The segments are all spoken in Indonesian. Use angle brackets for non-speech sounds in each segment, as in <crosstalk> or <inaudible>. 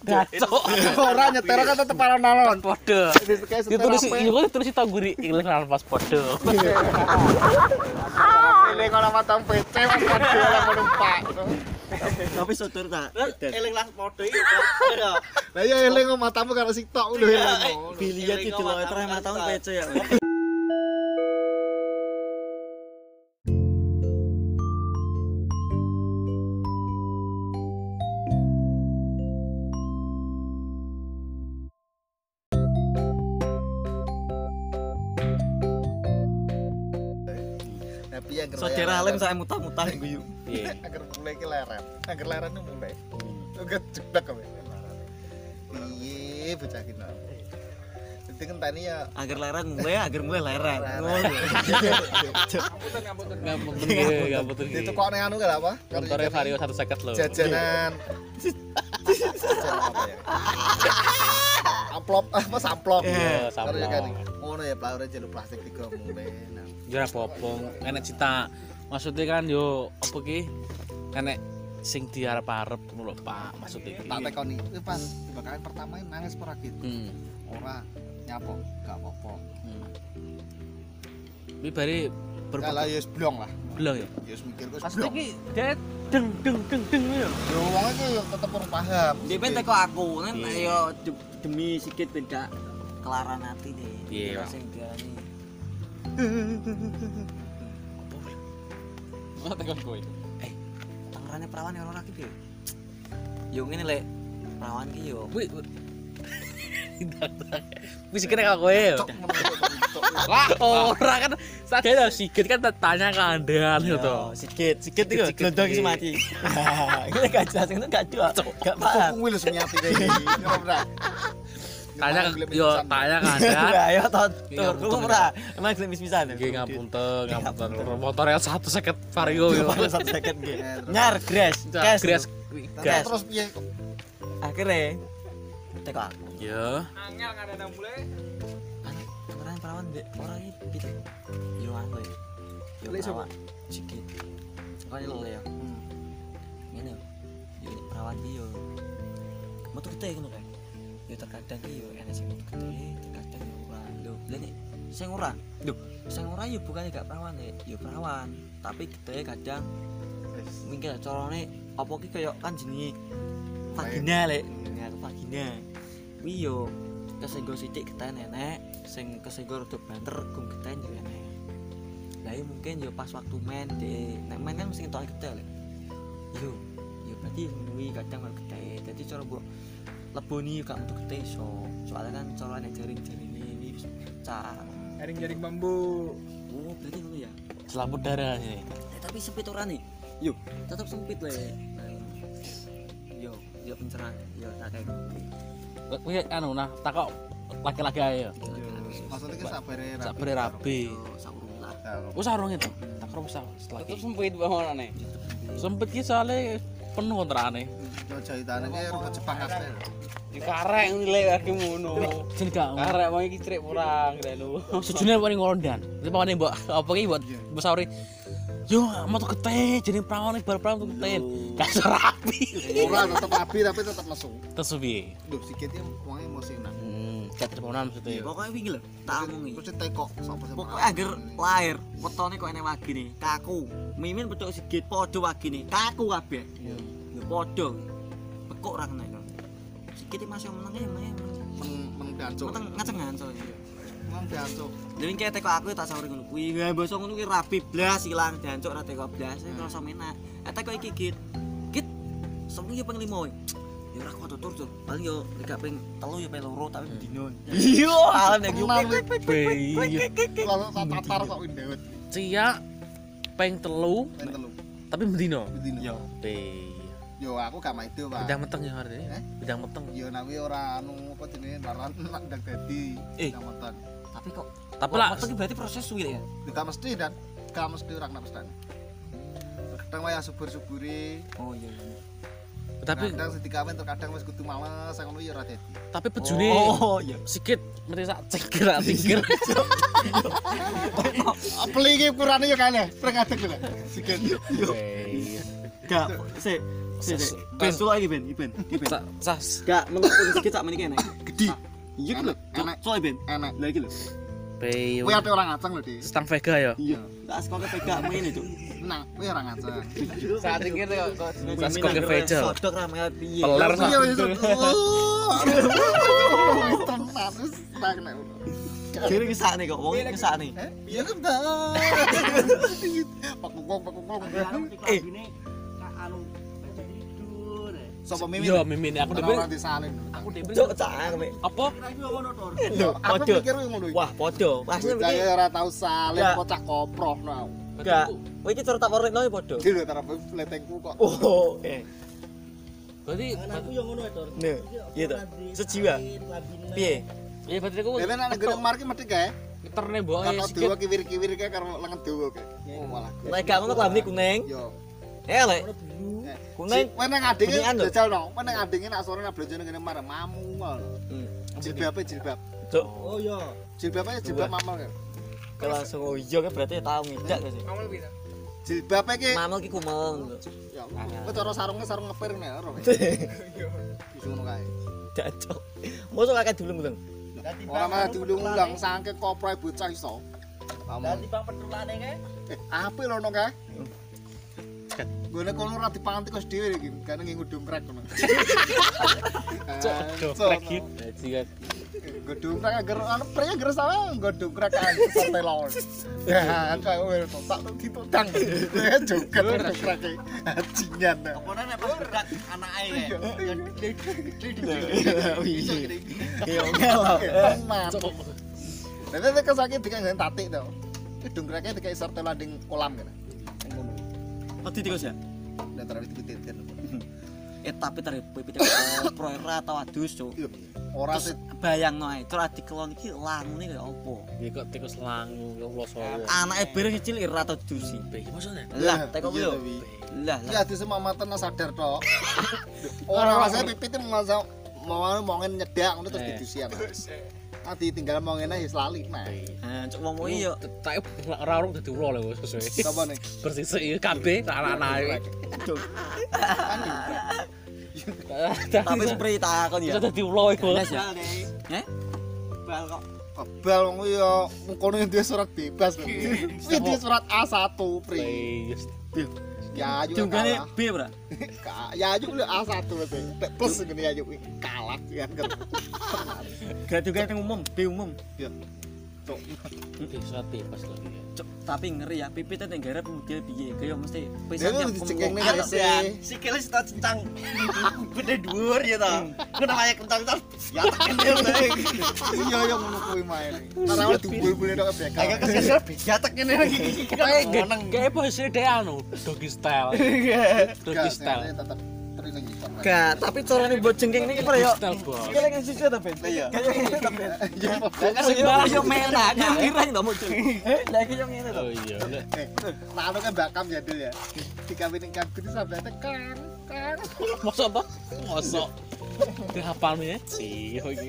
Gacok. Ora nyetir kan tetep alon-alon. Podo. Ditulis iya kok ditulis tau guri iklan kenal pas podo. Ini kalau matang PC mas mobil yang menumpak. Tapi sotor tak. Eling lah podo iki. Lah ya eling matamu karo sitok lho eling. Biliat itu loh, terus matamu pece ya. Tapi yang Saudara alim saya mutah-mutah guyu. Iya. Agar mulai ke leren. Agar leren itu mulai. Enggak jeblak kok. Iya bocah kina. Jadi kan tani ya Agar lereng mulai, agar mulai bener, gampang bener. itu kok anu gak apa? Jajan- Vario satu seket loh. Jajanan. Amplop apa samplop. Iya, Karo ya samplop. Ngono ya plaure jalur plastik tiga mulai. Popong, enek cita. Maksudnya kan yo apa ki? Enek sing diarep-arep ngono lho, Pak. Maksudnya ki. tak tekoni itu pas dibakaran pertama ini nangis ora gitu Hmm. ora nyapo gak apa-apa hmm. Ini bari ya lah ya wis blong lah berbelang ya. ya wis mikir wis Maksudnya blong ki dia deng deng deng deng ya. yo wong iki yo tetep ora paham Dia pengen teko aku, kan Iya. ayo de- demi sikit beda kelaran hati deh. Iya. Sing diarani. Mana tekan kowe? Eh, tangerane perawan ya ora gitu. Yo ngene lek perawan ki yo. Wih. Wis kene kok kowe kok Lah, ora kan sadar lho sikit kan tanya keadaan Yo, gitu. Sikit, sikit Sikit, glodong sikit. sih mati. Ini gak jelas, itu gak jelas. Gak paham. kuwi lho sing gini ora Tanya yo tanya keadaan. <laughs> Ayo tot, Iya, tur, lu ora. Emang gelem mis-misan. Nggih ngapunten, ngapunten. Motornya satu seket vario yo. Paling satu second nggih. <laughs> Nyar gres, cash. Gres Terus- gas. terus piye Akhirnya teko aku. Ya. Anu, kemarin perawan dek orang ini gitu. Yo anu ya. Yo Lek perawan. Sikit. Kau ini lo ya. Ini yo perawan dia yo. Metu gede ngono Yo terkadang ki yo enek sing gede, terkadang yo ora. Lho, lha nek sing ora. Lho, sing ora yo bukannya gak perawan ya. Yo perawan, tapi gede kadang mungkin carane apa ki kayak kan jenenge vagina lek. Ya vagina. Kuwi yo kesenggol sithik geten enek, sing kesenggol rada banter gum geten yo enek. Lah yo mungkin yo pas waktu main di nek main kan mesti ketok gede lek. Yo, yo berarti kuwi kadang malah gede. Dadi cara mbok leboni yo gak metu gede iso. Soalnya kan cara nek jaring-jaring ini wis pecah. Jaring-jaring bambu. Oh, berarti ngono ya. Selaput darah ini. Eh, tapi sempit ora nih yuk tetap sempit le yo yo pencerahan yo tak kayak Kuwi anu nah takok laki-laki ae ya. maksudnya ki sabare rapi. Yo saurung lah Wis sarung itu. Tak wis setelah iki. sempit bangunane. Sempit ki soalnya penuh kontrane. Yo jahitane ki rumput Jepang kabeh Di karek nilai lagi ngono. Gak Karek iki crik kurang lho. sejune paling ngondan. Tapi mbok apa ki buat mbok sauri. Yo, mau tuh kete, nih, bar perawan tuh kete. Gak iso rapi. ora tetep api tapi tetep nesu Terus piye? lho sikitnya wonge emosi nang Hmm, gak terponan maksudnya. pokoknya wingi lho tak omongi terus teko sapa sing pokoknya agar lahir wetone kok enek wagi nih kaku mimin petuk sigit wagi nih kaku kabeh yo podo bekuk ra kena itu sikit masih meneng ya meneng men men dancuk meneng ngacengan soalnya men dancuk Jadi kayak teko aku tak sahur ngono kuwi. Nggak basa ngono kuwi rapi blas ilang jancuk ra teko blas. Saya ngerasa menak. Eh teko iki git. Git. Semua yo ping 5. Ya ora kuat tur tur. Paling yo nek ping 3 yo ping 2 tapi bendino. <laughs> Iya, alam nek yo. Lalu tatar kok windewet Cia peng telu ping telu tapi bendino. bedino Yo. Yo aku gak maido pak Bidang meteng ya artinya. Eh? Bidang meteng. yo nawi ora anu apa jenenge laran nak ndak dadi Eh. nyametan Tapi kok Tapi lah Tapi berarti proses suwi ya. yo gak mesti dan gak mesti ora kena mesti kadang waya subur-suburi Oh iya. iya. tapi kadang sedikit kamen terkadang wis kudu males ngono yo ora dadi tapi bejune Oh iya. sikit mesti sak ceger tingger. Apeli iki ukurane yo kene, pring adek lho. Sikit. Be. Gak, sih. Sih. Ben, suluk iki Ben, iki Ben, iki Ben. Sa- Sas. Gak, menurut sedikit sak meniki enak. Gede. Iya lho. Enak. Soalnya Ben. enak Lah iki lho. Pe. kowe ate orang ngaceng lho di Stang Vega ya. Iya. Tak pegak ngene, Cuk. nah kowe orang ngaceng Saat ini kok kok ke Vega. Sodok ra mel piye. Peler iya Sa. wis oh tenan wis tak nek Kira ngesakne kok, wong iki ngesakne. iya kan dah pak kok pak kok Eh, sapa mimin Yo mimin aku dhewe. ora disalin Aku dhewe. Cuk, cak me. Apa? Lho, aku ngono iki Wah, padha. Asline Saya iki ora tau salin Ya. kocak koproh no. gak. Kowe iki cara tak warnekno ya padha. Dhewe tarap letengku kok. Oh, eh. Berarti Nih, iya toh. Sejiwa. Piye? ya berarti aku Dene nek gede marki mesti kae. terne mbok Kata sikit. dua kiwir-kiwir kae karo lengan dawa kae. Oh malah. Nek gak ngono kuning. Yo. Eh, lek. Kuning. Kowe nang adinge lho. jajal no. Kowe nang adinge nak sore nak blonjone ngene marah mamu ngono. Hmm. Jilbabe jilbab. Cuk, Jilbabe jilbab mamal kan. kalau langsung oh iya kan berarti tau ngidak sih? Kamu lebih Jilbabe ki Mamel ki kumel. ya kowe cara sarungnya sarung ngepir nek ora. Wis <laughs> ngono kae. Dacok. Mosok kakek dulung-dulung. Ora malah diulung-ulang sangke koproe bocah iso. Dadi bang petulane kae. Eh, apik lho no kae. Gone kono ora dipangan tikus dhewe iki, <laughs> kan nginggo dongkrek ngono. Cok, dokrek iki. Dadi kan. Nggo dongkrek agar anu pria agar sama nggo dongkrek kan sampai lawan. Ya, kae kowe tak ditutang. Ya joget iki. Ajingan. Apa nek pas bedak anake Iya, <laughs> ngelo. Tenan. Cok. Nek kesake dikene tatik to. Ki dongkreknya dikai sartel landing kolam kan. Ngono. Pati tikus ya? Dan terus dipititin. Eh tapi tarik pipit pro era atau adus, Cuk. Iya. Ora bayangno ae, terus dikelon iki langune kaya apa? Ya kok tikus langu ya Allah sowo. Anake bareng kecil ira atau dusi. Iki maksudnya. Lah, teko Iya, yo. tapi. Lah, lah. ati semua mata sadar tok. Ora rasane pipit masa mau mau nyedak ngono terus Eh. didusian. Ati tinggal mau ngene ya lali nah. Nah, cuk wong kuwi yo. Tak ora urung dadi ulo lho sesuai. Sapa nih? Bersih sih kabeh anak-anak. Tapi spray takon ya. Bisa dadi ulo iku. Gas ya. Eh? Bal kok. Bal wong kuwi yo kono yang dia surat bebas. Kuwi dia surat A1 pri. Yes. Ya kalah. B, Bra. <laughs> Ya ayu lu A1 berarti. Plus ayu kuwi kalah ya kan. Gak juga yang umum, B umum. Ya. Cok. Bisa bebas lho. Cuk, tapi ngeri ya, pipit yang garap model piye? Kaya mesti Dia pisan yang dicengkeng nih kumung- kan sih. sikile wis tak cencang gede <laughs> dhuwur ya ta ku namanya kencang-kencang ya tak kendel Iya yang ngono kuwi main. Karena ora dibul-bule tok BK. agak kesel beda tak ngene lagi Kayak gak kayak posisi dia anu doggy style. <laughs> Doggy style. Gak, tapi carane buat jengking ini apa ya? Style bos. Sikile yang sisi ta, Ben? Iya. Kayak ngene ta, Ben? Ya Kan yo merah, kan kira ndak muncul. Eh, lagi yang ngene to. Oh iya. Nah, anu kan bakam ya Dul ya. Dikawinin kambing itu sampai tekan, kan. Mosok apa? Mosok. Ke hafalmu ya? Iya iki.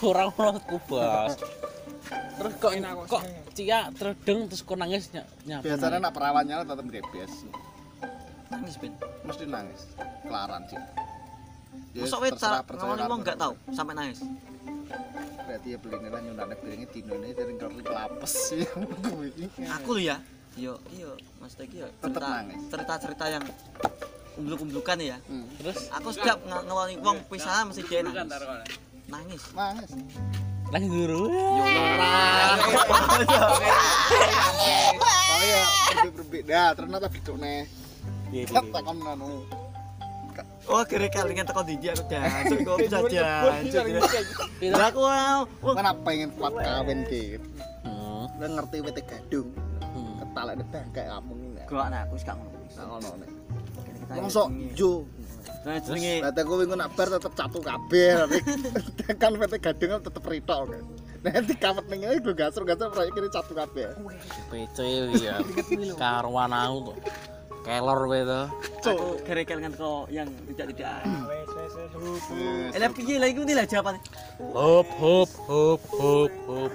Kurang menurutku bos. Terus kok kok Cia terdeng terus kok nangis ny- nyapa. Biasanya nak perawannya tetap gebes. Nangis, Ben. Mesti nangis. Kelaran sih. Ya, Mosok cara percaya ngomongin wong gak tau sampai nangis. Berarti ya beli nilai nyundane piringnya dino ini sering kali lapes sih. <laughs> Kuwi. Aku lho ya. Yo, iyo, Mas Teki yo. Tetep cerita- nangis. Cerita-cerita yang umbluk-umblukan ya. Hmm. Terus Aku setiap ng- ngeloni wong pisahan mesti dia nangis. Nangis. Nangis. nangis. Tapi ya berbeda. Ternyata biduk nih. Iya, iya, Tak iya. takon anu. Oh, kira kalian teko di dia aku jancuk <laughs> kok bisa jancuk. Aku wow. Wong Kan apa pengen kuat kawin ki. Hmm. Gue ngerti wete gadung. Hmm. Ketalek ne bangkek kamu ini. gak nah aku gak ngono. Ngono nih. Mosok jo. Nah, jenenge Berarti aku wingi nak bar tetep catu kabeh kan gadung kan tetep ritok kan. Nanti kawet ning gue gasur-gasur proyek kiri catu kabeh. PC ya. Karuan aku tuh. kelor kowe to Aku gerekel kan kok yang tidak-tidak. Wes wes wes hup. Eh, piye iku ndi lah jawabannya? hop hop hop hop hop